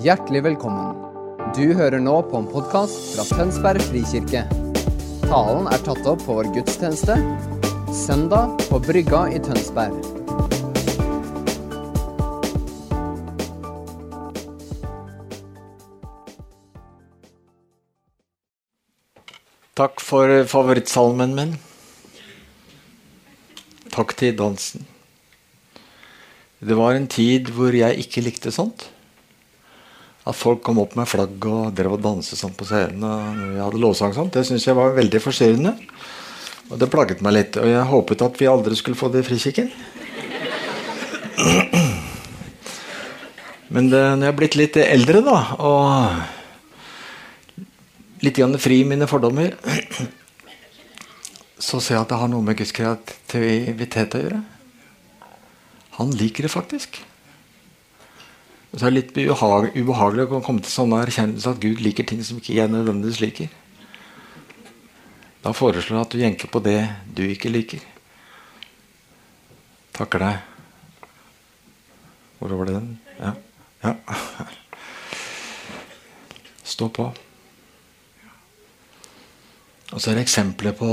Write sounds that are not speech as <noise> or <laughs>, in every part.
Hjertelig velkommen. Du hører nå på en podkast fra Tønsberg frikirke. Talen er tatt opp på vår gudstjeneste søndag på Brygga i Tønsberg. Takk for favorittsalmen min. Takk til dansen. Det var en tid hvor jeg ikke likte sånt. At folk kom opp med flagg og drev og danset sånn på scenen. og vi hadde lovsang sånn, Det syntes jeg var veldig forstyrrende. Og det plaget meg litt. Og jeg håpet at vi aldri skulle få det i Frikirken. Men det, når jeg er blitt litt eldre, da, og litt grann fri mine fordommer, så ser jeg at det har noe med Guds kreativitet å gjøre. Han liker det faktisk. Så er det litt ubehagelig å komme til sånne erkjennelse at Gud liker ting som ikke jeg nødvendigvis liker. Da foreslår jeg at du jenker på det du ikke liker. Takker deg. Hvor var det den? Ja. ja. Stå på. Og så er det eksempler på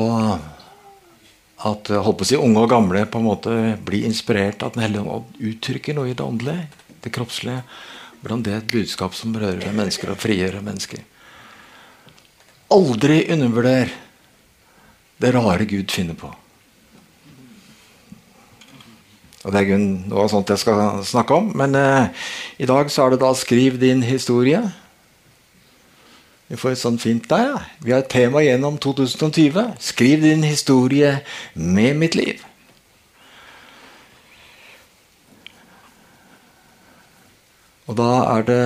at holdt på å si, unge og gamle på en måte blir inspirert av Den hellige ånd uttrykker noe i det åndelige, det kroppslige. Hvordan det er et budskap som rører ved mennesker og frigjør mennesker. Aldri undervurder det rare Gud finner på. Og Det er noe sånt jeg skal snakke om. Men eh, i dag så er det da 'Skriv din historie'. Vi får et sånt fint der. Ja. Vi har et tema gjennom 2020. Skriv din historie med mitt liv. Og da er det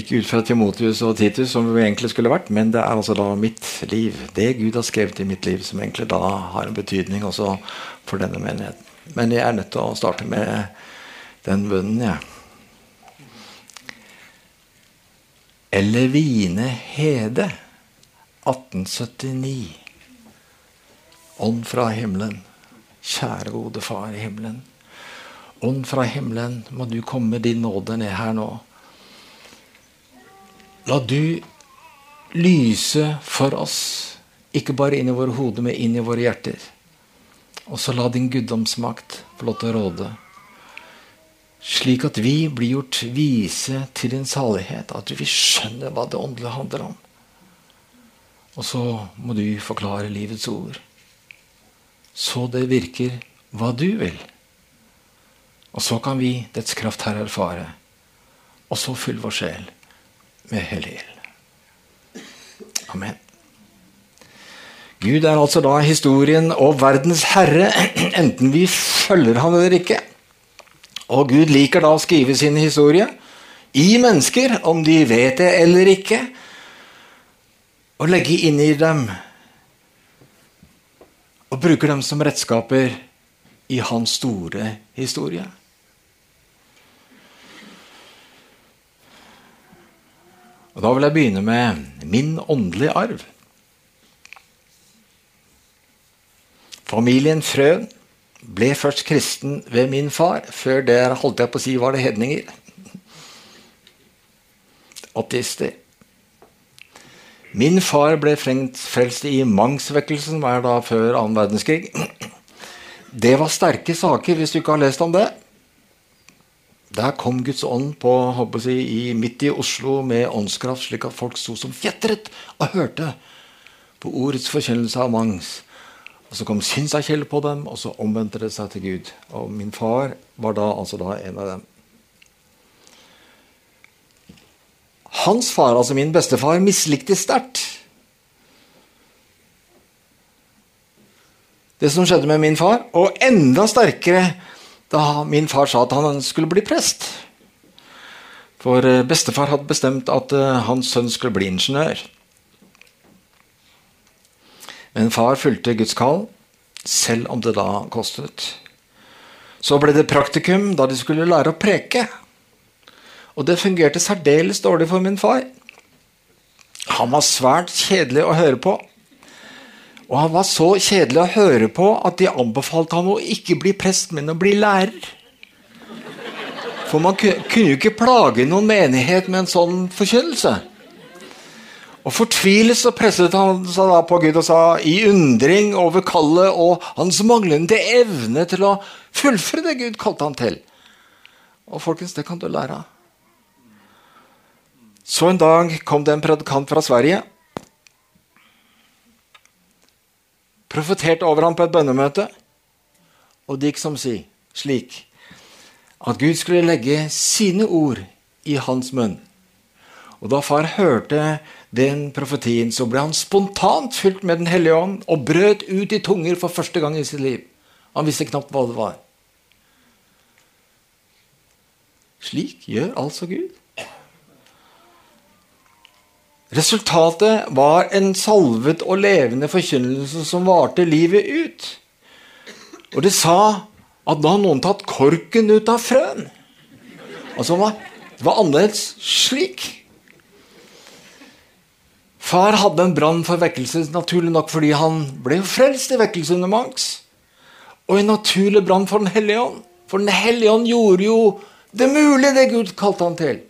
ikke ut fra Timotius og Titus, som vi egentlig skulle vært, men det er altså da mitt liv. Det Gud har skrevet i mitt liv, som egentlig da har en betydning også for denne menigheten. Men jeg er nødt til å starte med den bønnen, jeg. Ja. Elevine Hede, 1879. Ånd fra himmelen, kjære gode Far i himmelen. Ånd fra himmelen, må du komme din nåde ned her nå. La du lyse for oss, ikke bare inn i våre hoder, men inn i våre hjerter. Og så la din guddomsmakt få lov til å råde slik at vi blir gjort vise til din salighet, at vi skjønner hva det åndelige handler om. Og så må du forklare livets ord, så det virker hva du vil. Og så kan vi dets kraft her erfare, og så fylle vår sjel med hellig ild. Amen. Gud er altså da historien og verdens herre, enten vi følger ham eller ikke. Og Gud liker da å skrive sin historie i mennesker, om de vet det eller ikke, og legge inn i dem og bruker dem som redskaper i hans store historie. Og Da vil jeg begynne med min åndelige arv. Familien Frøen ble først kristen ved min far. Før det holdt jeg på å si var det hedninger. Ateister. Min far ble frelst i Mangsvekkelsen, som er da før annen verdenskrig. Det var sterke saker, hvis du ikke har lest om det. Der kom Guds ånd på, jeg, i, midt i Oslo med åndskraft, slik at folk sto som fjetret og hørte på ordets forkjennelse av Mangs. Og Så kom Sinsakjell på dem, og så omvendte det seg til Gud. Og min far var da altså da en av dem. Hans far, altså min bestefar, mislikte sterkt det som skjedde med min far, og enda sterkere da min far sa at han skulle bli prest. For eh, bestefar hadde bestemt at eh, hans sønn skulle bli ingeniør. Men far fulgte Guds kall, selv om det da kostet. Så ble det praktikum da de skulle lære å preke. Og det fungerte særdeles dårlig for min far. Han var svært kjedelig å høre på. Og han var så kjedelig å høre på at de anbefalte ham å ikke bli prest, men å bli lærer. For man kunne jo ikke plage noen menighet med en sånn forkynnelse. Og Fortvilet så presset han seg da på Gud og sa i undring over kallet og hans manglende evne til å fullføre det Gud kalte han til. Og folkens, det kan du lære av. Så en dag kom det en predikant fra Sverige. Profeterte over ham på et bønnemøte. Og det gikk som si, slik at Gud skulle legge sine ord i hans munn. Og da far hørte den profetien, så ble han spontant fylt med Den hellige ånd og brøt ut i tunger for første gang i sitt liv. Han visste knapt hva det var. Slik gjør altså Gud. Resultatet var en salvet og levende forkynnelse som varte livet ut. Og det sa at da hadde noen tatt korken ut av frøen. Altså, det var annerledes slik. Far hadde en brann for vekkelse, naturlig nok fordi han ble frelst i vekkelse under Mangs. Og en naturlig brann for Den hellige ånd. For Den hellige ånd gjorde jo det mulige, det Gud kalte han til.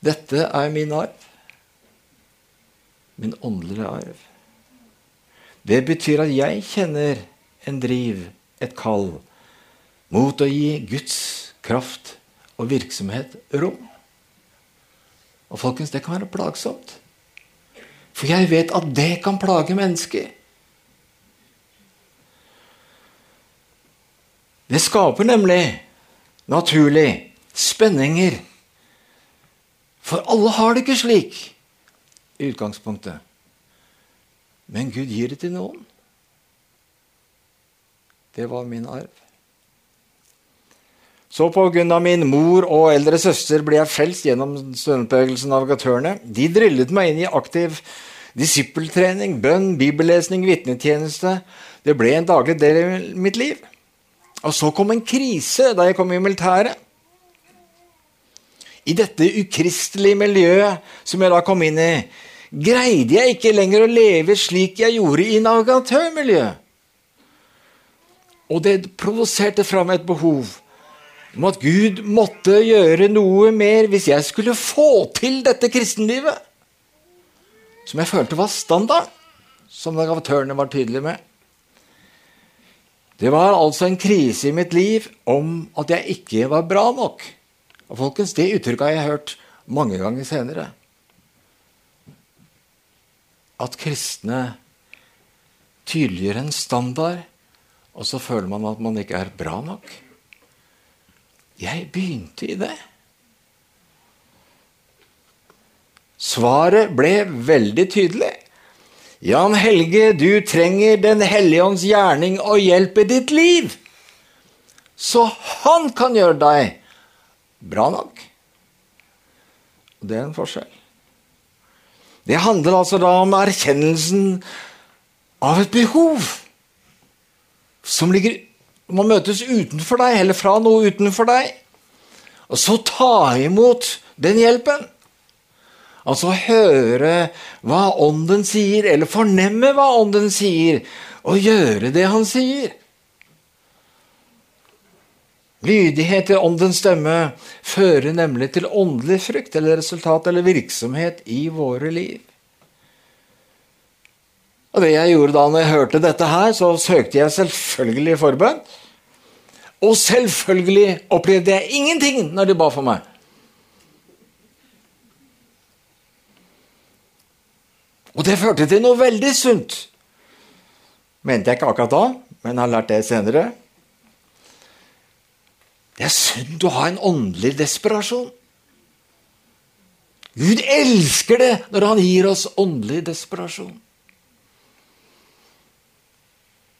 Dette er min arv. Min åndelige arv. Det betyr at jeg kjenner en driv, et kall, mot å gi Guds kraft og virksomhet rom. Og folkens, det kan være plagsomt. For jeg vet at det kan plage mennesker. Det skaper nemlig naturlig spenninger for alle har det ikke slik i utgangspunktet. Men Gud gir det til noen. Det var min arv. Så på grunn av min mor og eldre søster ble jeg frelst gjennom studentbevegelsen Navigatørene. De drillet meg inn i aktiv disippeltrening, bønn, bibellesning, vitnetjeneste. Det ble en daglig del i mitt liv. Og så kom en krise da jeg kom i militæret. I dette ukristelige miljøet som jeg da kom inn i, greide jeg ikke lenger å leve slik jeg gjorde i navigatørmiljøet. Og det provoserte fram et behov om at Gud måtte gjøre noe mer hvis jeg skulle få til dette kristenlivet. Som jeg følte var standard, som navigatørene var tydelige med. Det var altså en krise i mitt liv om at jeg ikke var bra nok. Og folkens, Det uttrykket har jeg hørt mange ganger senere. At kristne tydeliggjør en standard, og så føler man at man ikke er bra nok. Jeg begynte i det. Svaret ble veldig tydelig. Jan Helge, du trenger Den hellige ånds gjerning og hjelp i ditt liv. Så han kan gjøre deg bra nok. Og det er en forskjell. Det handler altså da om erkjennelsen av et behov som ligger må møtes utenfor deg, eller fra noe utenfor deg. Og så ta imot den hjelpen. Altså høre hva Ånden sier, eller fornemme hva Ånden sier, og gjøre det han sier. Lydighet til åndens stemme fører nemlig til åndelig frykt eller resultat eller virksomhet i våre liv. Og det jeg gjorde da når jeg hørte dette her, så søkte jeg selvfølgelig forbønn. Og selvfølgelig opplevde jeg ingenting når de ba for meg. Og det førte til noe veldig sunt. Mente jeg ikke akkurat da, men har lært det senere. Det er synd å ha en åndelig desperasjon. Gud elsker det når han gir oss åndelig desperasjon.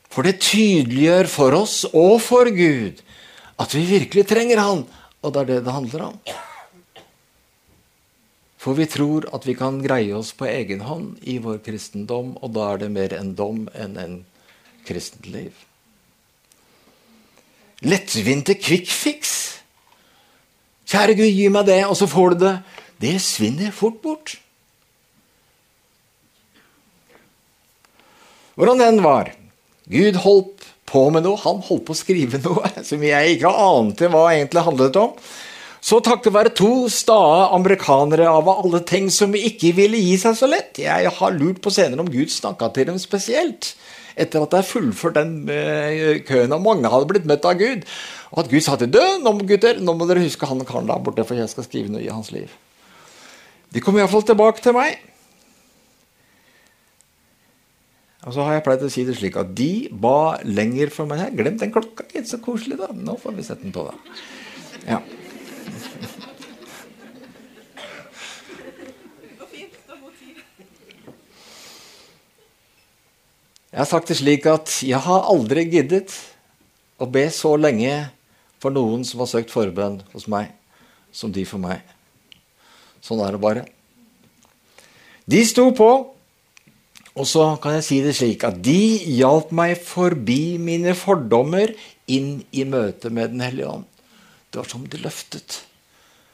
For det tydeliggjør for oss og for Gud at vi virkelig trenger Han, og det er det det handler om. For vi tror at vi kan greie oss på egen hånd i vår kristendom, og da er det mer en dom enn en kristent liv lettvinte quick-fix. Kjære Gud, gi meg det, og så får du det. Det svinner fort bort. Hvordan den var, Gud holdt på med noe. Han holdt på å skrive noe <laughs> som jeg ikke ante hva egentlig handlet om. Så takket være to stae amerikanere av alle ting som ikke ville gi seg så lett. Jeg har lurt på senere om Gud snakka til dem spesielt. Etter at jeg fullført den eh, køen, og mange hadde blitt møtt av Gud. Og at Gud sa til dem nå, gutter, nå må dere huske han karen der borte, for jeg skal skrive noe i hans liv. De kom iallfall tilbake til meg. Og så har jeg pleid å si det slik at de ba lenger for meg. Jeg Glem den klokka, gitt. Så koselig, da. Nå får vi sette den på, da. Ja. Jeg har sagt det slik at jeg har aldri giddet å be så lenge for noen som har søkt forbønn hos meg, som de for meg. Sånn er det bare. De sto på, og så kan jeg si det slik at de hjalp meg forbi mine fordommer inn i møte med Den hellige ånd. Det var som de løftet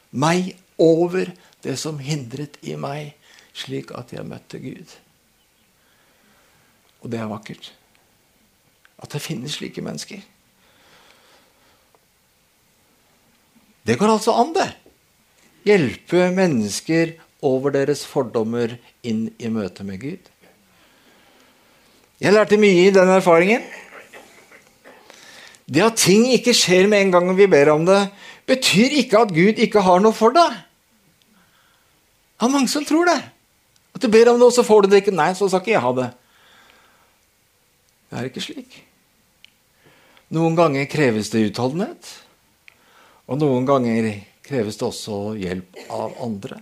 meg over det som hindret i meg, slik at jeg møtte Gud. Og det er vakkert. At det finnes slike mennesker. Det går altså an, det. Hjelpe mennesker over deres fordommer inn i møte med Gud. Jeg lærte mye i den erfaringen. Det at ting ikke skjer med en gang vi ber om det, betyr ikke at Gud ikke har noe for deg. Det er mange som tror det. At du ber om det, og så får du det ikke. Nei, så skal ikke jeg ha det. Det er ikke slik. Noen ganger kreves det utholdenhet, og noen ganger kreves det også hjelp av andre.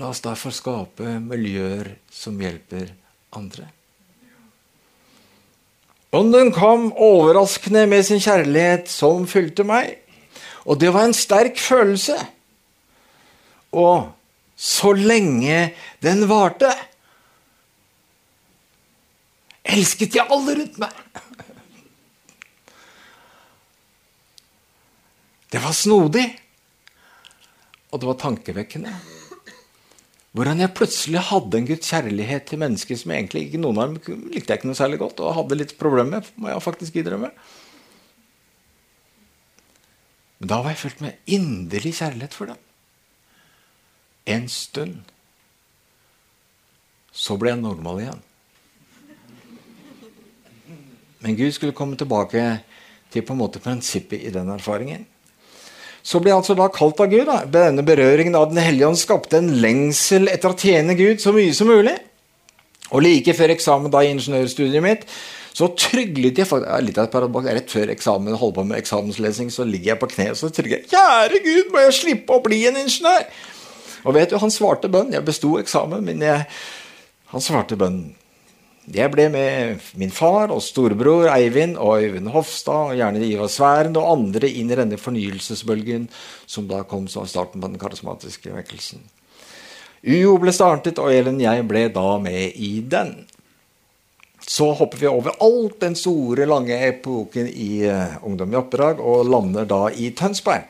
La oss derfor skape miljøer som hjelper andre. Ånden kom overraskende med sin kjærlighet som fylte meg. Og det var en sterk følelse. Og så lenge den varte elsket jeg alle rundt meg. Det var snodig, og det var tankevekkende. Hvordan jeg plutselig hadde en Guds kjærlighet til mennesker som egentlig ikke noen av dem likte jeg ikke noe særlig godt, og hadde litt problemer med, må jeg faktisk innrømme. Men da var jeg fylt med inderlig kjærlighet for dem. En stund. Så ble jeg normal igjen. Men Gud skulle komme tilbake til på en måte prinsippet i den erfaringen. Så ble jeg altså da kalt av Gud. da. Denne berøringen av Den hellige ånd skapte en lengsel etter å tjene Gud så mye som mulig. Og like før eksamen da i ingeniørstudiet mitt så tryglet jeg faktisk, litt av et paradoks, Rett før eksamen holder på med eksamenslesing, så ligger jeg på kne og så trygler jeg Kjære Gud, må jeg slippe å bli en ingeniør? Og vet du, han svarte bønn. Jeg besto eksamen, men jeg, han svarte bønn. Jeg ble med min far og storebror Eivind og Øyvind Hofstad og gjerne Ivar Sværen og andre inn i denne fornyelsesbølgen som da kom som starten på den karismatiske vekkelsen. UiO ble startet, og Elin, og jeg ble da med i den. Så hopper vi over alt den store, lange epoken i uh, Ungdom i oppdrag og lander da i Tønsberg.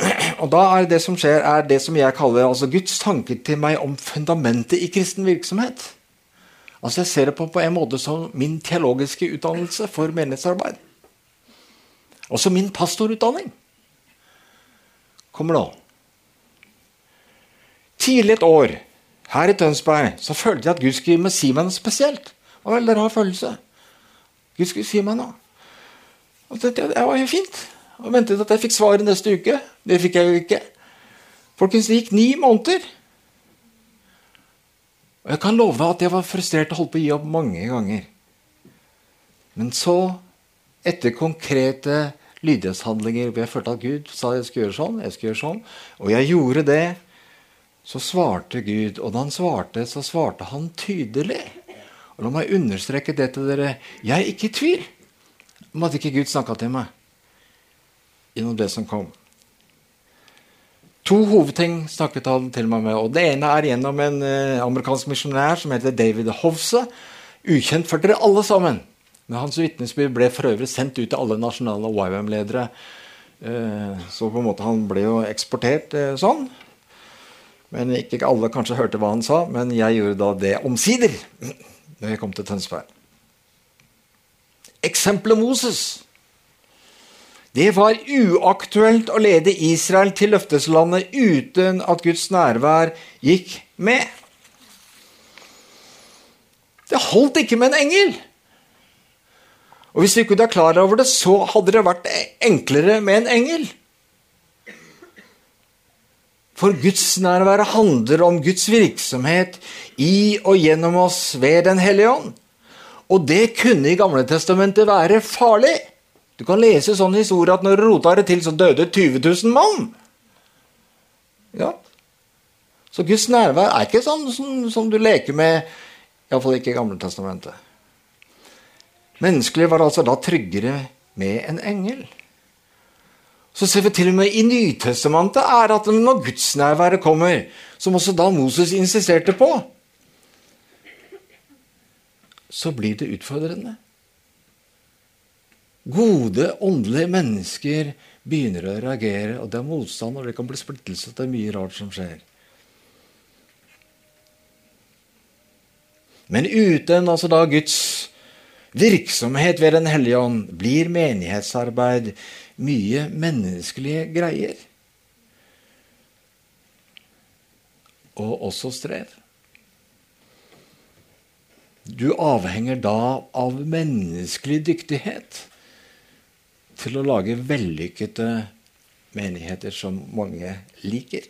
<clears throat> Og da er det som skjer, er det som jeg kaller altså Guds tanke til meg om fundamentet i kristen virksomhet. Altså Jeg ser det på, på en måte som min teologiske utdannelse for menighetsarbeid. Også min pastorutdanning kommer nå. Tidlig et år her i Tønsberg så følte jeg at Gud skulle si meg noe spesielt. Det var en veldig rar følelse. Gud skulle si meg noe. Og det, det, var jo fint. Og ventet at jeg fikk svaret neste uke. Det fikk jeg jo ikke. Folkens, det gikk ni måneder. Og jeg kan love deg at jeg var frustrert og holdt på å gi opp mange ganger. Men så, etter konkrete lydighetshandlinger hvor jeg følte at Gud sa jeg skulle gjøre sånn, jeg skulle gjøre sånn, og jeg gjorde det, så svarte Gud. Og da han svarte, så svarte han tydelig. Og La meg understreke det til dere. Jeg er ikke i tvil om at ikke Gud snakka til meg gjennom det som kom. To hovedting snakket han til meg med. og Det ene er gjennom en eh, amerikansk misjonær som heter David Hovse. Ukjent for dere alle sammen. Men hans vitnesbyrd ble for øvrig sendt ut til alle nasjonale YWAM-ledere. Eh, så på en måte han ble jo eksportert eh, sånn. Men ikke alle kanskje hørte hva han sa, men jeg gjorde da det omsider. <clears throat> Når jeg kom til Tønsberg. Eksempelet Moses. Det var uaktuelt å lede Israel til løfteslandet uten at Guds nærvær gikk med. Det holdt ikke med en engel. Og Hvis du ikke er klar over det, så hadde det vært enklere med en engel. For Guds nærvær handler om Guds virksomhet i og gjennom oss ved Den hellige ånd. Og det kunne i Gamle Testamentet være farlig. Du kan lese sånn historie at når du rota det til, så døde 20 000 mann. Ja. Så Guds nærvær er ikke sånn som, som du leker med, iallfall ikke i Gamletestamentet. Menneskelig var altså da tryggere med en engel. Så ser vi til og med i Nytestamentet er at når gudsnærværet kommer, som også da Moses insisterte på, så blir det utfordrende. Gode, åndelige mennesker begynner å reagere, og det er motstand, og det kan bli splittelse. Det er mye rart som skjer. Men uten altså da Guds virksomhet ved Den hellige ånd blir menighetsarbeid mye menneskelige greier. Og også strev. Du avhenger da av menneskelig dyktighet til å lage vellykkede menigheter som mange liker.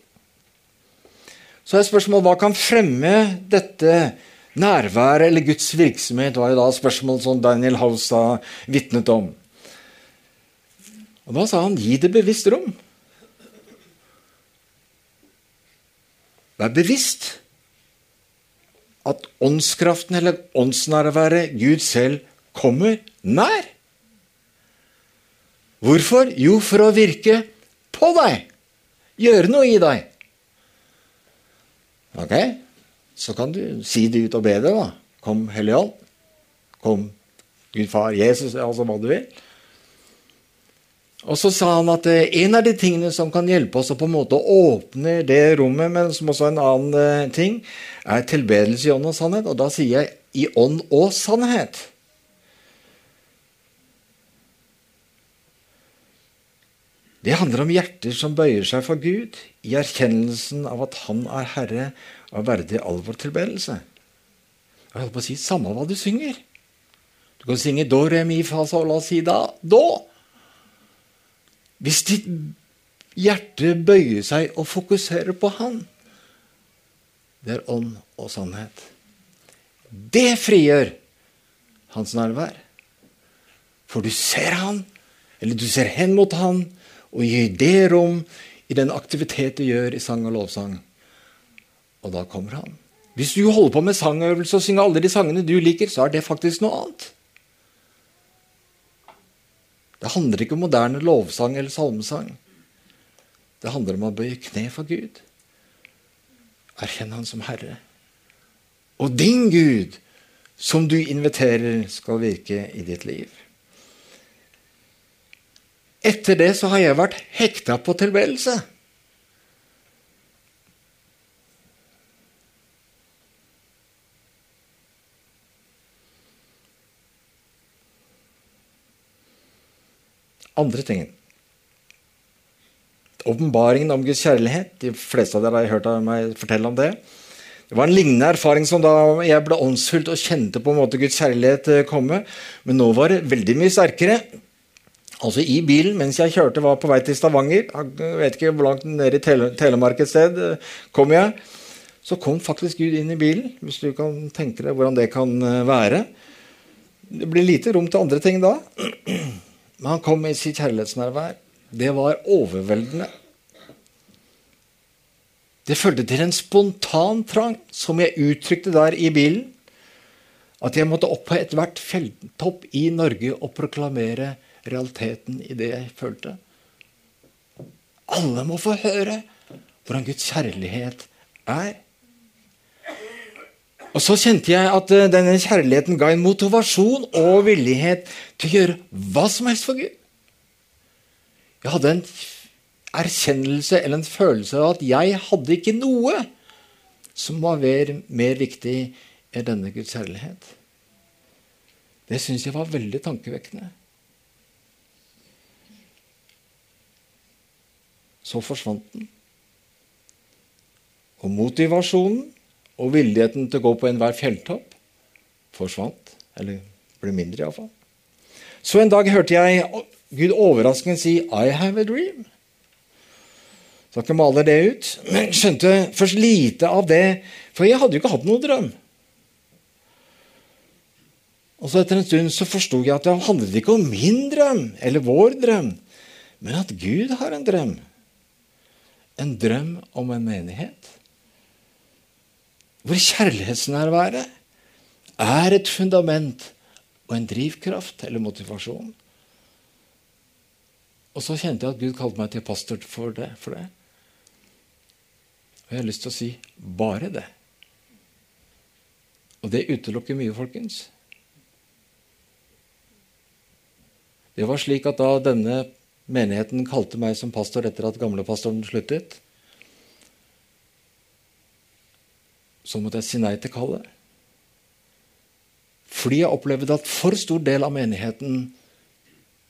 Så er spørsmålet hva kan fremme dette nærværet eller Guds virksomhet? var jo da spørsmål som Daniel House har vitnet om. Og Da sa han gi det bevisst rom. Vær bevisst at åndskraften eller åndsnærværet, Gud selv, kommer nær. Hvorfor? Jo, for å virke på deg. Gjøre noe i deg. Ok, så kan du si det ut og be det, da. Kom, Hellige Ånd. Kom, Gud Far, Jesus, altså hva du vil. Og så sa han at eh, en av de tingene som kan hjelpe oss å på en måte åpne det rommet, men som også en annen eh, ting, er tilbedelse i ånd og sannhet. Og da sier jeg i ånd og sannhet. Det handler om hjerter som bøyer seg for Gud i erkjennelsen av at Han er Herre og verdig all vår tilbedelse. Jeg holdt på å si samme hva du synger. Du kan synge do, re, mi, fa, sol, la, si, da, do. Hvis ditt hjerte bøyer seg og fokuserer på Han, det er ånd og sannhet. Det frigjør hans nærvær. For du ser han, eller du ser hen mot han, og gir det rom i den aktivitet du gjør i sang og lovsang. Og da kommer han. Hvis du holder på med sangøvelse og synger alle de sangene du liker, så er det faktisk noe annet. Det handler ikke om moderne lovsang eller salmesang. Det handler om å bøye kne for Gud. Erkjenn Han som Herre. Og din Gud, som du inviterer, skal virke i ditt liv. Etter det så har jeg vært hekta på tilbedelse. Andre tingen. Åpenbaringen om Guds kjærlighet. De fleste av dere har hørt meg fortelle om det. Det var en lignende erfaring som da jeg ble åndsfylt og kjente på en måte Guds kjærlighet eh, komme. Men nå var det veldig mye sterkere. Altså I bilen mens jeg kjørte, var på vei til Stavanger. Jeg vet ikke hvor langt ned i Tele Telemark et sted eh, kom jeg. Så kom faktisk Gud inn i bilen, hvis du kan tenke deg hvordan det kan eh, være. Det blir lite rom til andre ting da. Men han kom med sitt kjærlighetsnærvær. Det var overveldende. Det førte til en spontan trang, som jeg uttrykte der i bilen. At jeg måtte opp på ethvert fjelltopp i Norge og proklamere realiteten i det jeg følte. Alle må få høre hvordan Guds kjærlighet er. Og så kjente jeg at eh, denne kjærligheten ga en motivasjon og villighet til å gjøre hva som helst for Gud. Jeg hadde en erkjennelse eller en følelse av at jeg hadde ikke noe som var mer, mer viktig enn denne Guds kjærlighet. Det syns jeg var veldig tankevekkende. Så forsvant den. Og motivasjonen og villigheten til å gå på enhver fjelltopp forsvant. Eller ble mindre, iallfall. Så en dag hørte jeg Gud overraskende si 'I have a dream'. Skal ikke male det ut. Men skjønte først lite av det, for jeg hadde jo ikke hatt noen drøm. Og så Etter en stund så forsto jeg at det handlet ikke om min drøm eller vår drøm, men at Gud har en drøm. En drøm om en menighet. Hvor kjærlighetsnærværet er et fundament og en drivkraft eller motivasjon. Og så kjente jeg at Gud kalte meg til pastor for det. For det. Og jeg har lyst til å si bare det. Og det utelukker mye, folkens. Det var slik at da denne menigheten kalte meg som pastor etter at gamlepastoren sluttet, så måtte jeg si nei til kallet. Fordi jeg opplevde at for stor del av menigheten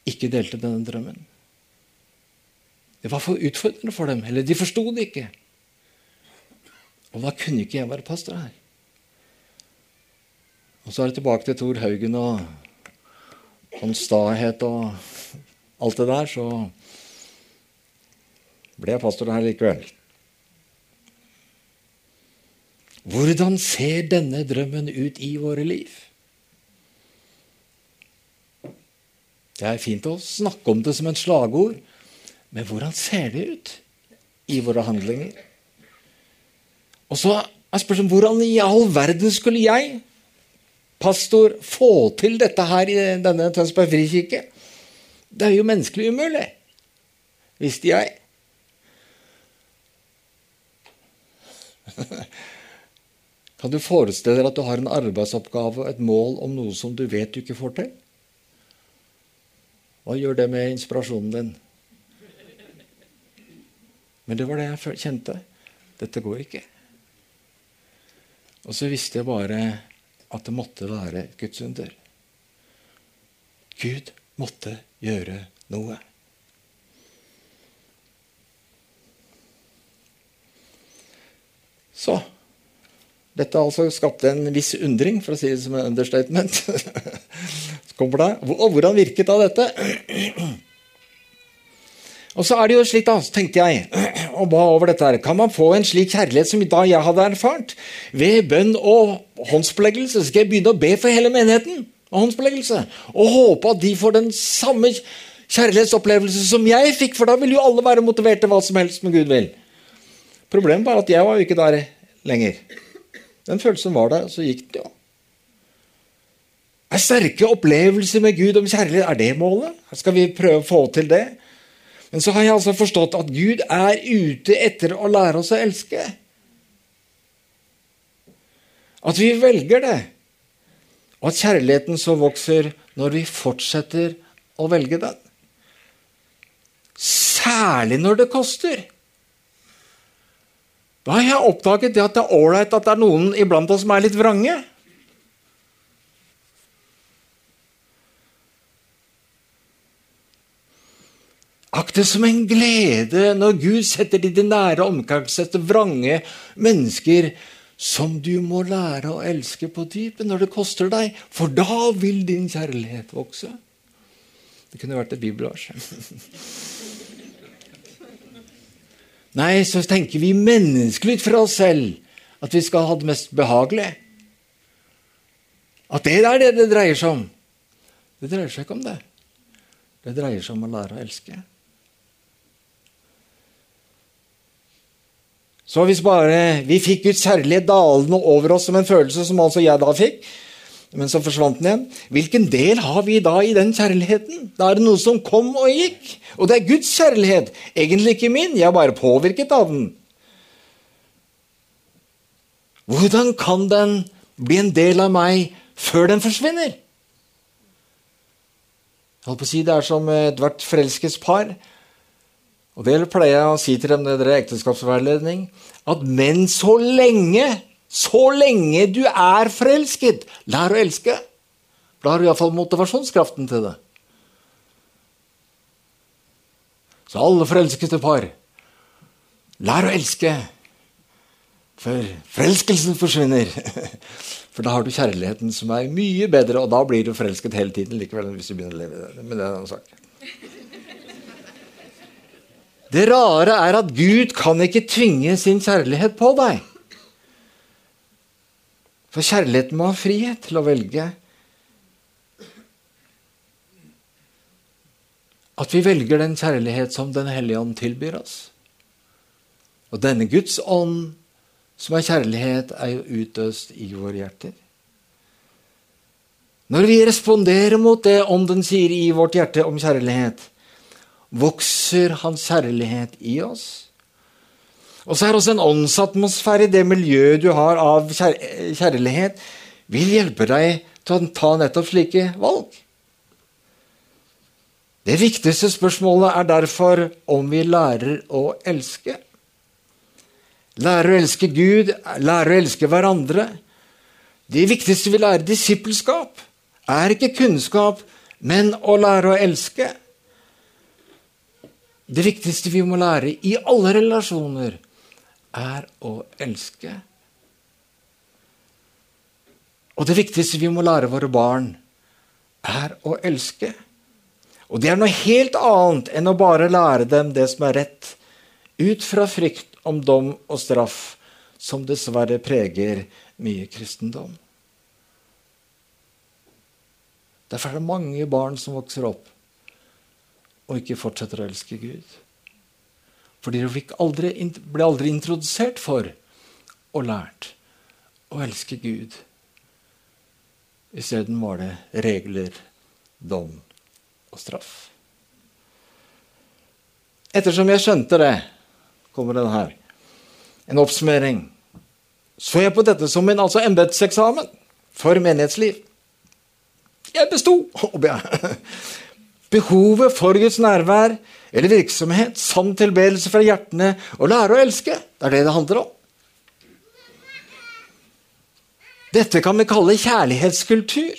ikke delte denne drømmen. Det var for utfordrende for dem, eller de forsto det ikke. Og da kunne ikke jeg være pastor her. Og så er det tilbake til Thor Haugen og hans stahet og alt det der, så ble jeg pastor her likevel. Hvordan ser denne drømmen ut i våre liv? Det er fint å snakke om det som en slagord, men hvordan ser det ut i våre handlinger? Og så er spørsmålet hvordan i all verden skulle jeg, pastor, få til dette her i denne Tønsberg frikirke? Det er jo menneskelig umulig, visste jeg. <laughs> Kan du forestille deg at du har en arbeidsoppgave og et mål om noe som du vet du ikke får til? Hva gjør det med inspirasjonen din? Men det var det jeg kjente. Dette går ikke. Og så visste jeg bare at det måtte være et Guds under. Gud måtte gjøre noe. Så Dette altså skapt en viss undring, for å si det som en understatement. <laughs> Og hvordan virket da dette? Og så er det jo slik, da, tenkte jeg, <clears throat> og ba over dette her Kan man få en slik kjærlighet som da jeg hadde erfart? Ved bønn og håndspåleggelse skal jeg begynne å be for hele menigheten. Og og håpe at de får den samme kjærlighetsopplevelse som jeg fikk, for da vil jo alle være motivert til hva som helst med Gud vil. Problemet var at jeg var jo ikke der lenger. Den følelsen var der, og så gikk det jo. Er sterke opplevelser med Gud om kjærlighet er det målet? Skal vi prøve å få til det? Men så har jeg altså forstått at Gud er ute etter å lære oss å elske. At vi velger det. Og at kjærligheten så vokser når vi fortsetter å velge den. Særlig når det koster. Da har jeg oppdaget det at det er ålreit at det er noen iblant oss som er litt vrange. Akt det som en glede når Gud setter de nære omkrets etter vrange mennesker som du må lære å elske på dypet når det koster deg, for da vil din kjærlighet vokse. Det kunne vært et bibelvers. <laughs> Nei, så tenker vi menneskelig fra oss selv at vi skal ha det mest behagelig. At det er det det dreier seg om. Det dreier seg ikke om det. Det dreier seg om å lære å elske. Så hvis bare vi fikk Guds kjærlighet dalende over oss som en følelse, som altså jeg da fikk, men så forsvant den igjen. Hvilken del har vi da i den kjærligheten? Da er det noe som kom og gikk. Og det er Guds kjærlighet, egentlig ikke min. Jeg er bare påvirket av den. Hvordan kan den bli en del av meg før den forsvinner? Jeg holdt på å si Det er som ethvert forelsket par. Og det pleier jeg å si til dem når dere er ekteskapsveiledning, at men så lenge, så lenge du er forelsket, lær å elske. Da har du iallfall motivasjonskraften til det. Så alle forelskede par, lær å elske. For forelskelsen forsvinner. <laughs> For da har du kjærligheten som er mye bedre, og da blir du forelsket hele tiden likevel. hvis du begynner å leve det. Men det er en sak. Det rare er at Gud kan ikke tvinge sin kjærlighet på deg. For kjærligheten må ha frihet til å velge. At vi velger den kjærlighet som Den hellige ånd tilbyr oss. Og denne Guds ånd, som er kjærlighet, er jo utøst i våre hjerter. Når vi responderer mot det Ånden sier i vårt hjerte om kjærlighet, vokser Hans kjærlighet i oss. Og så er også en åndsatmosfære i det miljøet du har av kjærlighet, vil hjelpe deg til å ta nettopp slike valg. Det viktigste spørsmålet er derfor om vi lærer å elske. Lærer å elske Gud, lærer å elske hverandre. Det viktigste vi lærer disippelskap, er ikke kunnskap, men å lære å elske. Det viktigste vi må lære i alle relasjoner, er å elske. Og det viktigste vi må lære våre barn, er å elske. Og det er noe helt annet enn å bare lære dem det som er rett, ut fra frykt om dom og straff, som dessverre preger mye kristendom. Derfor er det mange barn som vokser opp og ikke fortsetter å elske Gud. Fordi de aldri, ble aldri introdusert for og lært å elske Gud. Isteden var det regler, dom og straff. Ettersom jeg skjønte det, kommer den her, en oppsummering, så jeg på dette som en altså embetseksamen for menighetsliv. Jeg besto! Behovet for Guds nærvær eller virksomhet, sann tilbedelse fra hjertene og lære å elske. Det er det det handler om. Dette kan vi kalle kjærlighetskultur.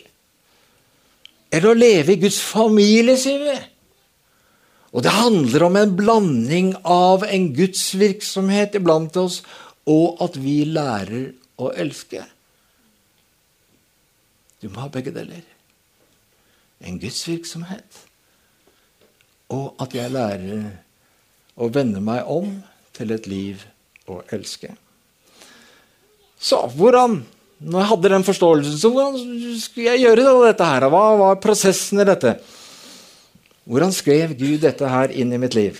Eller å leve i Guds familie, sier vi. Og det handler om en blanding av en Guds virksomhet iblant oss og at vi lærer å elske. Du må ha begge deler. En Guds virksomhet og at jeg lærer å vende meg om til et liv å elske. Så hvordan Når jeg hadde den forståelsen, så hvordan skulle jeg gjøre dette her? Hva var prosessen i dette? Hvordan skrev Gud dette her inn i mitt liv?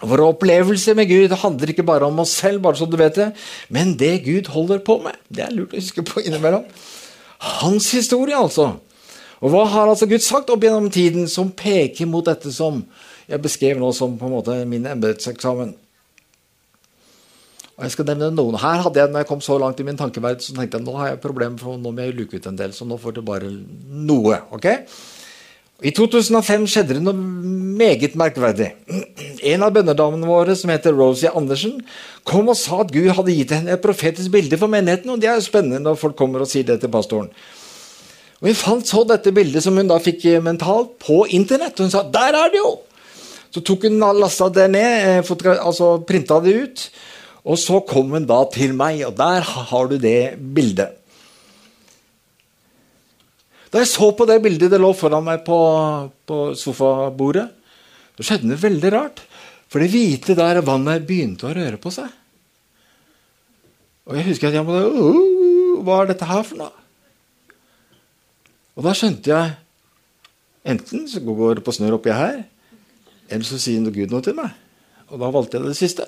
Vår opplevelse med Gud handler ikke bare om oss selv, bare så du vet det, men det Gud holder på med. Det er lurt å huske på innimellom. Hans historie, altså. Og hva har altså Gud sagt opp gjennom tiden som peker mot dette som jeg beskrev nå som på en måte min embetseksamen? Og jeg skal nevne noen. Her hadde jeg, når jeg kom så langt i min tankeverden, så tenkte jeg nå har jeg problemer, for nå må jeg luke ut en del. Så nå får det bare noe. ok? I 2005 skjedde det noe meget merkverdig. En av bønnerdamene våre, som heter Rosie Andersen, kom og sa at Gud hadde gitt henne et profetisk bilde for menigheten. Og det er jo spennende når folk kommer og sier det til pastoren. Og Hun fant så dette bildet som hun da fikk eh, mentalt, på internett. Og hun sa 'der er det jo!' Så tok hun lasta det ned, eh, altså printa det ut. Og så kom hun da til meg, og der har du det bildet. Da jeg så på det bildet det lå foran meg på, på sofabordet, så skjedde det veldig rart. For det hvite der vannet begynte å røre på seg. Og jeg husker at jeg måtte Hva er dette her for noe? Og da skjønte jeg Enten så går det på snørr oppi her, eller så sier Gud noe til meg. Og da valgte jeg det siste.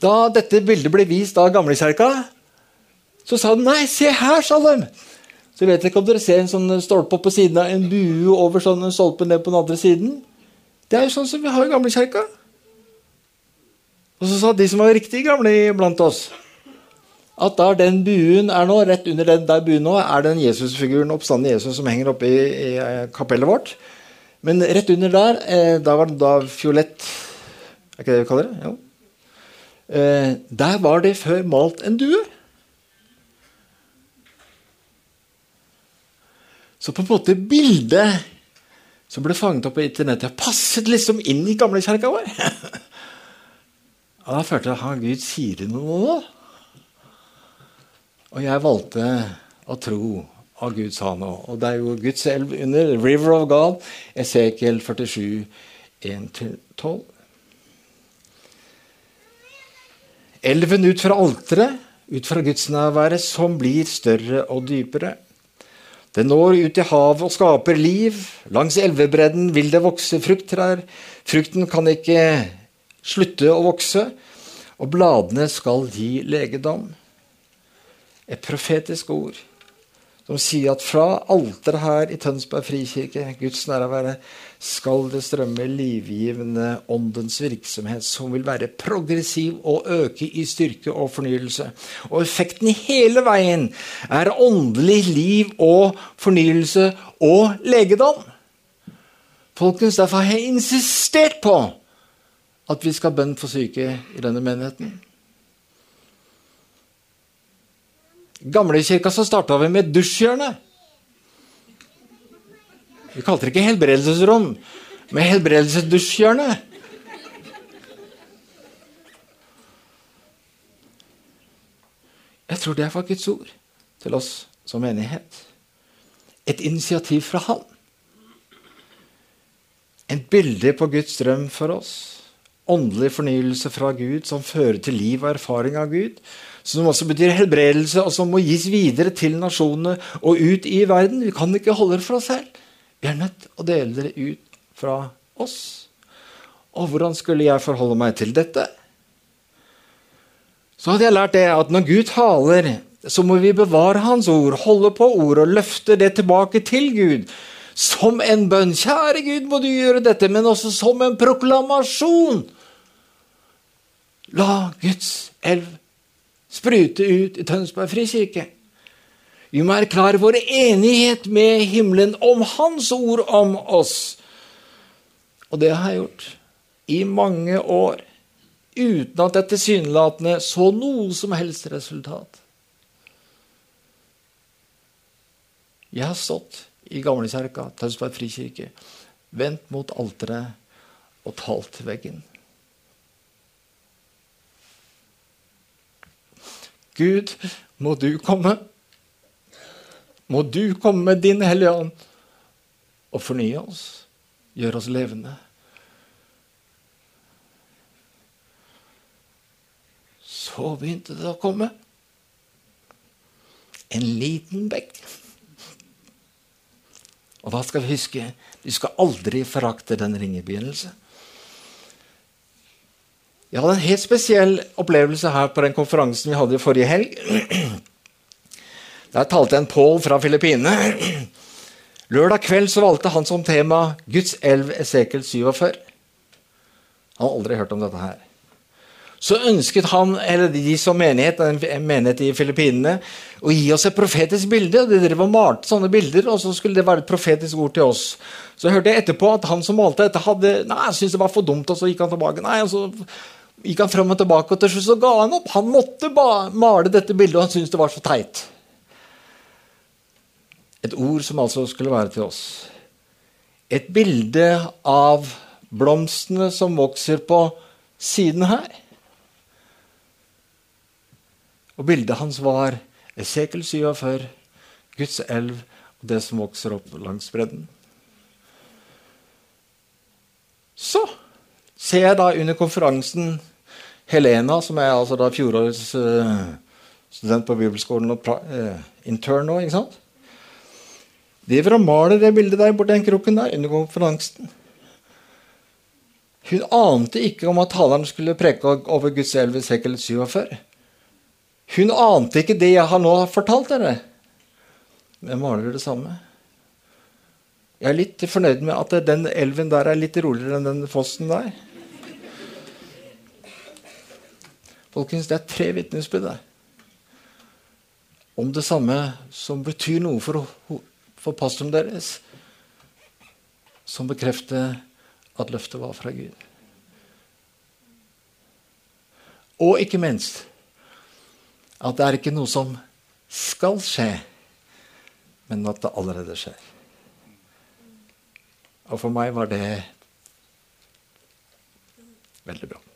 Da dette bildet ble vist av gamlekjerka, så sa de nei, se her, sa de. Så vet ikke om dere ser en sånn stolpe på siden av en bue over sånn en stolpe ned på den andre siden. Det er jo sånn som vi har i gamlekjerka. Og så sa de som var riktig gamle blant oss at der den buen er nå, rett under den der buen nå, er den Jesusfiguren, oppstanden Jesus, som henger oppe i, i eh, kapellet vårt. Men rett under der, eh, da var det da fiolett Er ikke det vi kaller det? Jo. Eh, der var det før malt en due. Så på en måte bildet som ble fanget opp på internettet, passet liksom inn i gamlekjerka vår. <laughs> Og da følte jeg at Gud sier det noe nå. Og jeg valgte å tro at Gud sa noe. Og det er jo Guds elv under. River of God, Esekiel 47, 1-12. Elven ut fra alteret, ut fra gudsnærværet, som blir større og dypere. Den når ut i havet og skaper liv. Langs elvebredden vil det vokse frukttrær. Frukten kan ikke slutte å vokse, og bladene skal gi legedom et profetisk ord som sier at fra alteret her i Tønsberg frikirke, Guds nærvære, skal det strømme livgivende åndens virksomhet, som vil være progressiv og øke i styrke og fornyelse. Og effekten hele veien er åndelig liv og fornyelse og legedom. Folkens, Derfor har jeg insistert på at vi skal ha bønn for syke i denne menigheten. Gamlekirka så starta vi med dusjhjørne. Vi kalte det ikke helbredelsesrom, men helbredelsesdusjhjørne. Jeg tror det var Guds ord til oss som menighet. Et initiativ fra Han. En bilde på Guds drøm for oss. Åndelig fornyelse fra Gud som fører til liv og erfaring av Gud som også betyr helbredelse, og som må gis videre til nasjonene og ut i verden. Vi kan ikke holde det for oss selv. Vi er nødt til å dele det ut fra oss. Og hvordan skulle jeg forholde meg til dette? Så hadde jeg lært det at når Gud taler, så må vi bevare Hans ord, holde på ordet og løfte det tilbake til Gud. Som en bønn. Kjære Gud, må du gjøre dette, men også som en proklamasjon. La Guds elv sprute ut i Tønsberg frikirke. Vi må erklære vår enighet med himmelen om Hans ord om oss. Og det har jeg gjort i mange år, uten at jeg tilsynelatende så noe som helst resultat. Jeg har stått i gamlekjerka, Tønsberg frikirke, vendt mot alteret og talt til veggen. Gud, må du komme. Må du komme med din Hellige Ånd og fornye oss, gjøre oss levende. Så begynte det å komme. En liten bekk. Og hva skal vi huske? Du skal aldri forakte den ringebegynnelse. Jeg hadde en helt spesiell opplevelse her på den konferansen vi hadde i forrige helg. Der talte en Paul fra Filippinene. Lørdag kveld så valgte han som tema 'Guds elv Esekel 47'. Han har aldri hørt om dette her. Så ønsket han, eller de som menighet, en menighet i Filippinene, å gi oss et profetisk bilde. De drev og malte sånne bilder, og så skulle det være et profetisk ord til oss. Så hørte jeg etterpå at han som malte dette, hadde, nei, syntes det var for dumt, og så gikk han tilbake. Nei, og så gikk han fram og tilbake, og til slutt så ga han opp. Han måtte male dette bildet, og han syntes det var så teit. Et ord som altså skulle være til oss. Et bilde av blomstene som vokser på siden her. Og bildet hans var Esekel 47, Guds elv og det som vokser opp langs bredden. Så ser jeg da under konferansen Helena, som er altså da fjorårets uh, student på bibelskolen og uh, intern nå, ikke sant? Driver og maler det bildet der borti den kroken der under konferansen. Hun ante ikke om at taleren skulle preke over Guds elv i sekkel 47. Hun ante ikke det jeg har nå fortalt dere. Men maler det samme. Jeg er litt fornøyd med at den elven der er litt roligere enn den fossen der. Folkens, det er tre vitnesbyrd der. om det samme som betyr noe for, for pastoren deres, som bekrefter at løftet var fra Gud. Og ikke minst at det er ikke noe som skal skje, men at det allerede skjer. Og for meg var det veldig bra.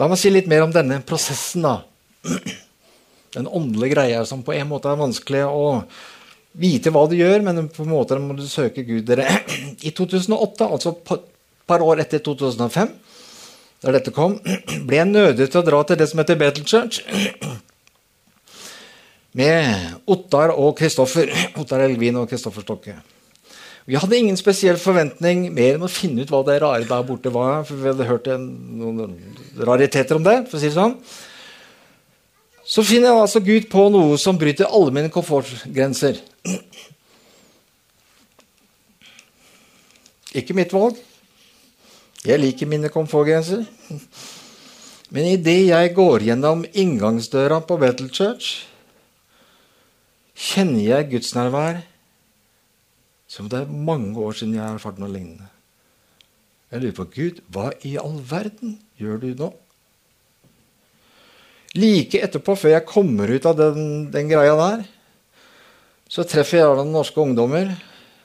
La meg si litt mer om denne prosessen, da. Den åndelige greia som på en måte er vanskelig å vite hva du gjør, men på en måte må du søke Gud. Dere. <clears throat> I 2008, altså et par år etter 2005, da dette kom, <clears throat> ble jeg nødig til å dra til det som heter Bethel Church. <clears throat> Med Ottar og Kristoffer. Ottar Elvin og Kristoffer Stokke. Vi hadde ingen spesiell forventning mer enn å finne ut hva det rare der borte var. for vi hadde hørt noen rariteter om det. for å si det sånn. Så finner jeg altså Gud på noe som bryter alle mine komfortgrenser. Ikke mitt valg. Jeg liker mine komfortgrenser. Men idet jeg går gjennom inngangsdøra på Bethel Church, kjenner jeg gudsnærvær som det er mange år siden jeg har erfart noe lignende. Jeg lurer på Gud, hva i all verden gjør du nå? Like etterpå, før jeg kommer ut av den, den greia der, så treffer jeg noen norske ungdommer,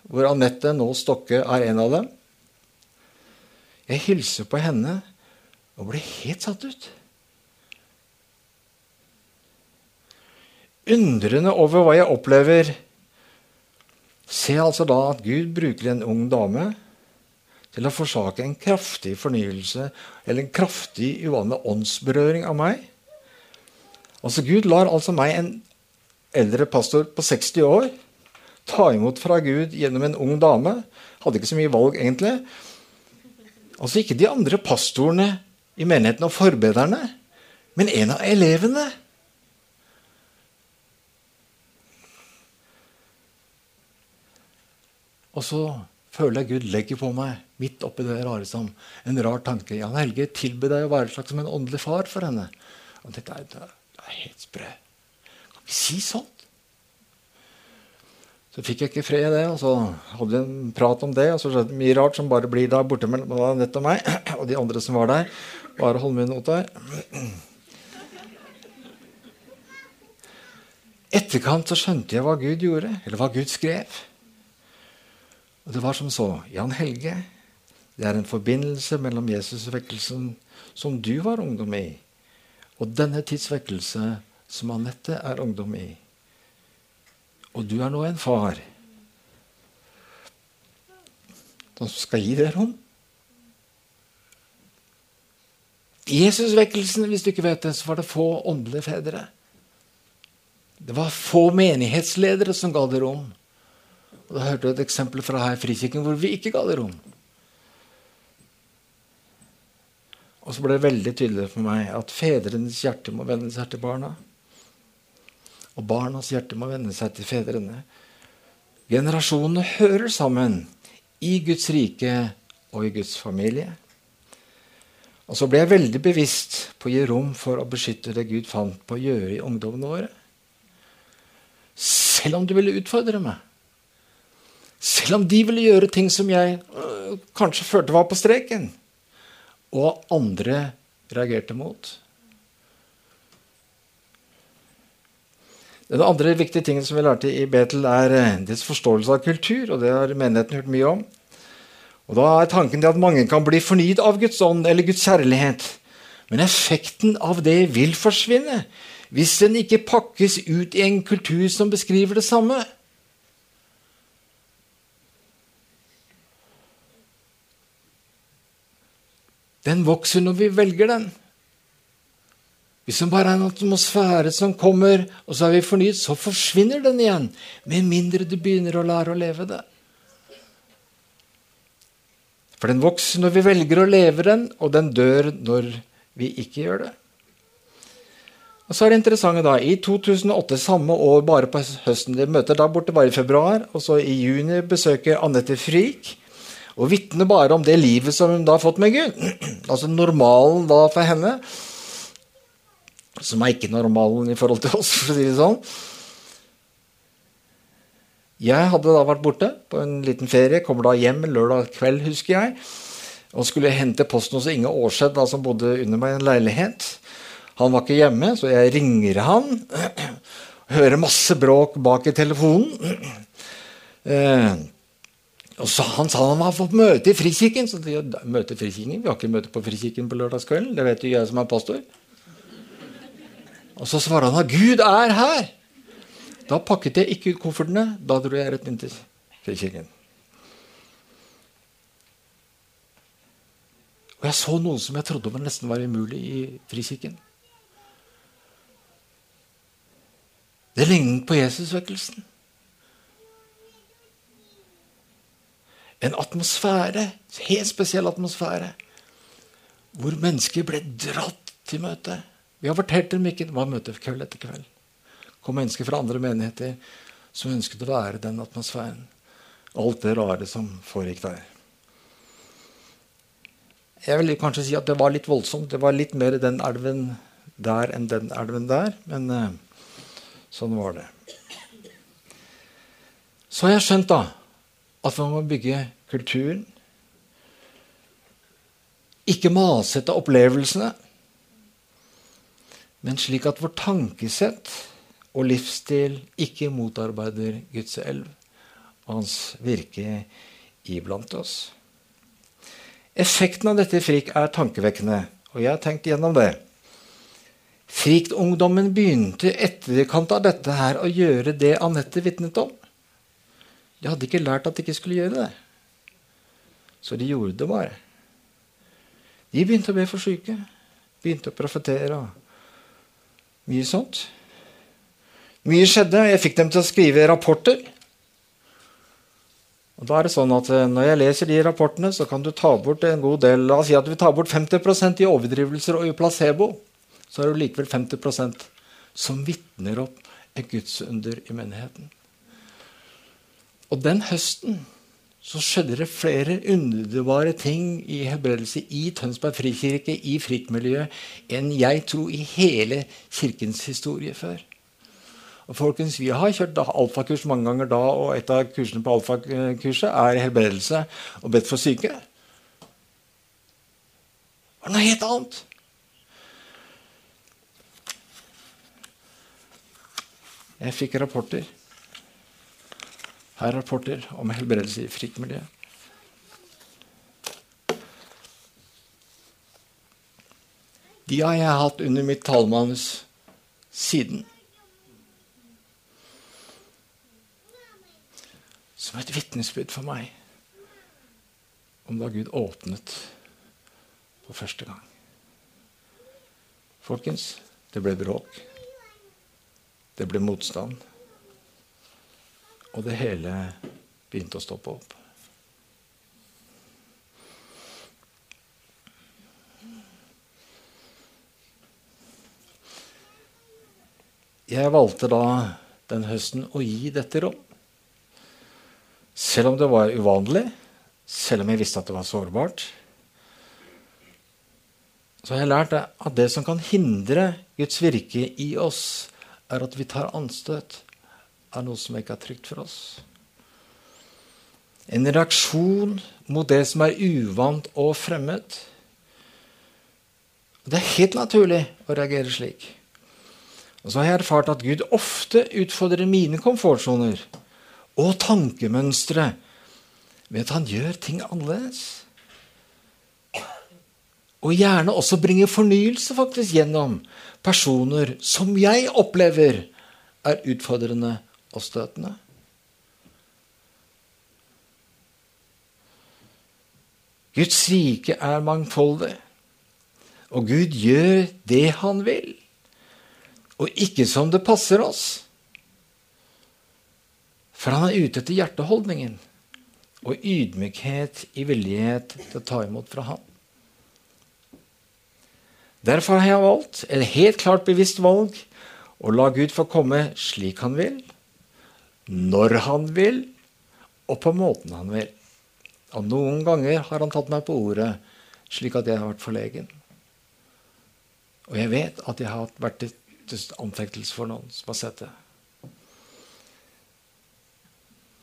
hvor Anette nå Stokke er en av dem. Jeg hilser på henne og blir helt satt ut. Undrende over hva jeg opplever Se altså da at Gud bruker en ung dame til å forsake en kraftig fornyelse eller en kraftig uvanlig åndsberøring av meg. Altså Gud lar altså meg, en eldre pastor på 60 år, ta imot fra Gud gjennom en ung dame. Hadde ikke så mye valg, egentlig. Altså ikke de andre pastorene i menigheten og forbederne, men en av elevene. Og så føler jeg Gud legger på meg, midt oppi det rare som en rar tanke. Jan Helge tilby deg å være slags som en åndelig far for henne. Og dette er, det er helt sprø. Kan vi si sånt? Så fikk jeg ikke fred i det, og så hadde vi en prat om det. Og så skjedde det mye rart som bare blir der borte mellom Anette og meg <clears throat> og de andre som var der. Bare Holmund Ottar. Etterkant så skjønte jeg hva Gud gjorde, eller hva Gud skrev. Og det var som så. Jan Helge, det er en forbindelse mellom Jesusvekkelsen som du var ungdom i, og denne tidsvekkelse som Anette er ungdom i. Og du er nå en far som skal gi deg rom. I Jesusvekkelsen, hvis du ikke vet det, så var det få åndelige fedre. Det var få menighetsledere som ga det rom. Og Da hørte du et eksempel fra her i Frikirken hvor vi ikke ga det rom. Og så ble det veldig tydelig for meg at fedrenes hjerte må vende seg til barna. Og barnas hjerte må vende seg til fedrene. Generasjonene hører sammen i Guds rike og i Guds familie. Og så ble jeg veldig bevisst på å gi rom for å beskytte det Gud fant på å gjøre i ungdommene våre. Selv om du ville utfordre meg. Selv om de ville gjøre ting som jeg øh, kanskje følte var på streken. Og andre reagerte mot. Den andre viktige tingen som vi lærte i Betel, er øh, dets forståelse av kultur. og Det har menigheten hørt mye om. Og Da er tanken at mange kan bli fornyet av Guds ånd eller Guds kjærlighet. Men effekten av det vil forsvinne hvis den ikke pakkes ut i en kultur som beskriver det samme. Den vokser når vi velger den. Hvis det bare er en atmosfære som kommer, og så er vi fornyet, så forsvinner den igjen. Med mindre du begynner å lære å leve det. For den vokser når vi velger å leve den, og den dør når vi ikke gjør det. Og så er det interessante da, I 2008, samme år, bare på høsten De møter der borte bare i februar. Og så i juni besøker Anette Frik og vitner bare om det livet som hun da har fått med Gud. <clears throat> Altså normalen da for henne. som er ikke normalen i forhold til oss, for å si det sånn. Jeg hadde da vært borte på en liten ferie, kommer da hjem lørdag kveld, husker jeg. Og skulle hente posten hos Inge Aarseth, som bodde under meg i en leilighet. Han var ikke hjemme, så jeg ringer han. <clears throat> Hører masse bråk bak i telefonen. <clears throat> Eh, så Han sa han var på møte i Frikirken. Så de, møte Frikirken? Vi har ikke møte på Frikirken på lørdagskvelden. Det vet jo jeg som er pastor. Og så svarer han at Gud er her. Da pakket jeg ikke ut koffertene. Da dro jeg rett inn til Frikirken. Og jeg så noen som jeg trodde var nesten var umulig i Frikirken. Det lignet på Jesusvekkelsen. En atmosfære, helt spesiell atmosfære, hvor mennesker ble dratt til møte. Vi har fortalt dem ikke det var møte kveld etter kveld kom mennesker fra andre menigheter som ønsket å være den atmosfæren. Alt det rare som foregikk der. Jeg vil kanskje si at det var litt voldsomt. Det var litt mer den elven der enn den elven der. Men uh, sånn var det. Så har jeg skjønt da at man må bygge kulturen. Ikke masete opplevelsene, men slik at vårt tankesett og livsstil ikke motarbeider Guds elv og hans virke iblant oss. Effekten av dette frik er tankevekkende, og jeg har tenkt gjennom det. Frikt-ungdommen begynte etterkant av dette her å gjøre det Anette vitnet om. De hadde ikke lært at de ikke skulle gjøre det. Så de gjorde det bare. De begynte å be for syke. Begynte å profetere og mye sånt. Mye skjedde. Jeg fikk dem til å skrive rapporter. Og da er det sånn at eh, Når jeg leser de rapportene, så kan du ta bort en god del La oss si at vi tar bort 50% i overdrivelser og i placebo. Så er det likevel 50% som vitner opp et gudsunder i menigheten. Og den høsten så skjedde det flere underbare ting i helbredelse i Tønsberg frikirke, i frittmiljøet, enn jeg tror i hele kirkens historie før. Og folkens, Vi har kjørt alfakurs mange ganger da, og et av kursene på alfakurset er helbredelse og bedt for syke. Det var noe helt annet. Jeg fikk rapporter. Her er rapporter om helbredelse i fritt miljø. De har jeg hatt under mitt talemanus siden. som et vitnesbyrd for meg om da Gud åpnet for første gang. Folkens, det ble bråk. Det ble motstand. Og det hele begynte å stoppe opp. Jeg valgte da den høsten å gi dette rom. Selv om det var uvanlig, selv om jeg visste at det var sårbart, så har jeg lært at det som kan hindre Guds virke i oss, er at vi tar anstøt av noe som ikke er trygt for oss. En reaksjon mot det som er uvant og fremmed. Det er helt naturlig å reagere slik. Og så har jeg erfart at Gud ofte utfordrer mine komfortsoner og tankemønstre ved at han gjør ting annerledes. Og gjerne også bringer fornyelse faktisk gjennom personer som jeg opplever er utfordrende og støtende. Guds rike er mangfoldig, og Gud gjør det han vil, og ikke som det passer oss. For han er ute etter hjerteholdningen og ydmykhet i villighet til å ta imot fra ham. Derfor har jeg valgt, et helt klart bevisst valg, å la Gud få komme slik han vil, når han vil, og på måten han vil. Og noen ganger har han tatt meg på ordet, slik at jeg har vært forlegen. Og jeg vet at jeg har vært til anfektelse for noen som har sett det.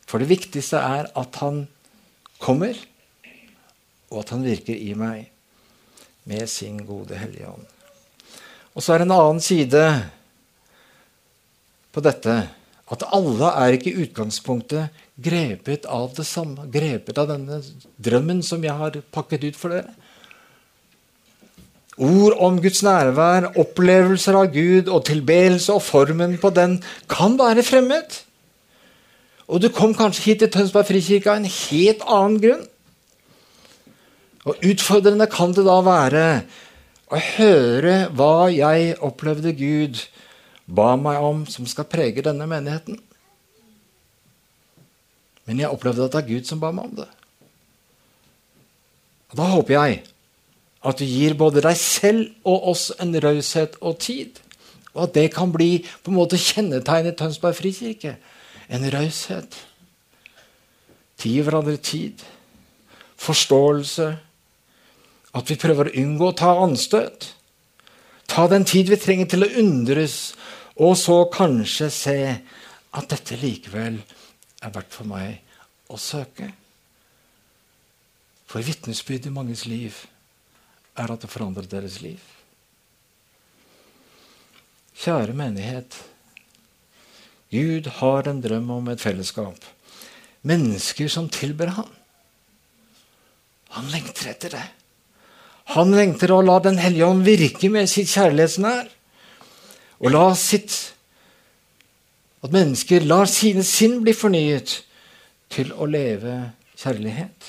For det viktigste er at han kommer, og at han virker i meg med sin gode Hellige Ånd. Og så er det en annen side på dette. At alle er ikke i utgangspunktet grepet av det samme. Grepet av denne drømmen som jeg har pakket ut for dere. Ord om Guds nærvær, opplevelser av Gud og tilbedelse og formen på den kan være fremmed. Og du kom kanskje hit til Tønsberg frikirke av en helt annen grunn. Og utfordrende kan det da være å høre hva jeg opplevde Gud ba meg om, som skal prege denne menigheten. Men jeg opplevde at det er Gud som ba meg om det. Og Da håper jeg at du gir både deg selv og oss en raushet og tid. Og at det kan bli på en måte kjennetegnet Tønsberg frikirke. En raushet. Gi hverandre tid. Forståelse at vi prøver å unngå å ta anstøt. Ta den tid vi trenger til å undres, og så kanskje se at dette likevel er verdt for meg å søke. For vitnesbyrd i manges liv er at det forandrer deres liv. Kjære menighet. Gud har en drøm om et fellesskap. Mennesker som tilber ham. Han lengter etter det. Han lengter å la Den hellige ånd virke med sitt kjærlighetsnær. Og la sitt At mennesker lar sine sinn bli fornyet til å leve kjærlighet.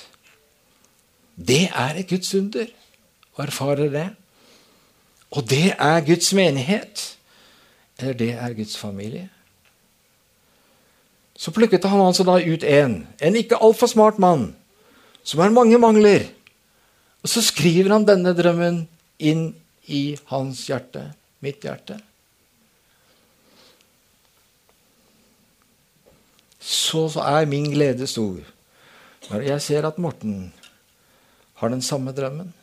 Det er et Guds under å erfare det. Og det er Guds menighet. Eller det er Guds familie. Så plukket han altså da ut en, en ikke altfor smart mann, som har mange mangler og så skriver han denne drømmen inn i hans hjerte, mitt hjerte. Så er min glede stor når jeg ser at Morten har den samme drømmen.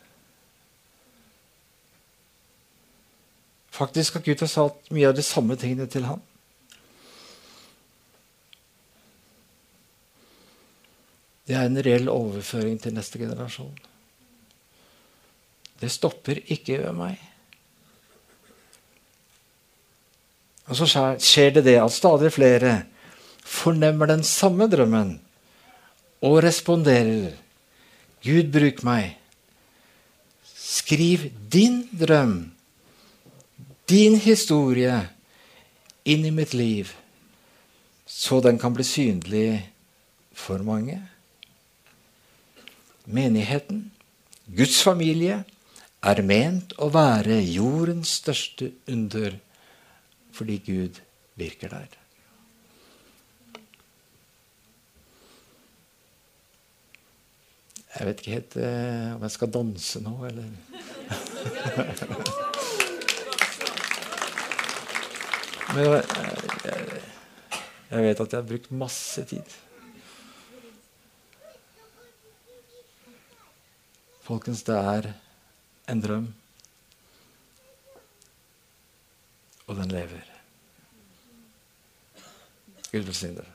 Faktisk har Gud sagt mye av de samme tingene til ham. Det er en reell overføring til neste generasjon. Det stopper ikke ved meg. Og så skjer det det at stadig flere fornemmer den samme drømmen og responderer. Gud, bruk meg. Skriv din drøm, din historie, inn i mitt liv, så den kan bli synlig for mange. Menigheten, Guds familie, er ment å være jordens største under fordi Gud virker der. Jeg vet ikke helt eh, om jeg skal danse nå, eller <laughs> Men jeg, jeg, jeg vet at jeg har brukt masse tid. Folkens, det er en drøm. Og den lever. Gud velsigne dere.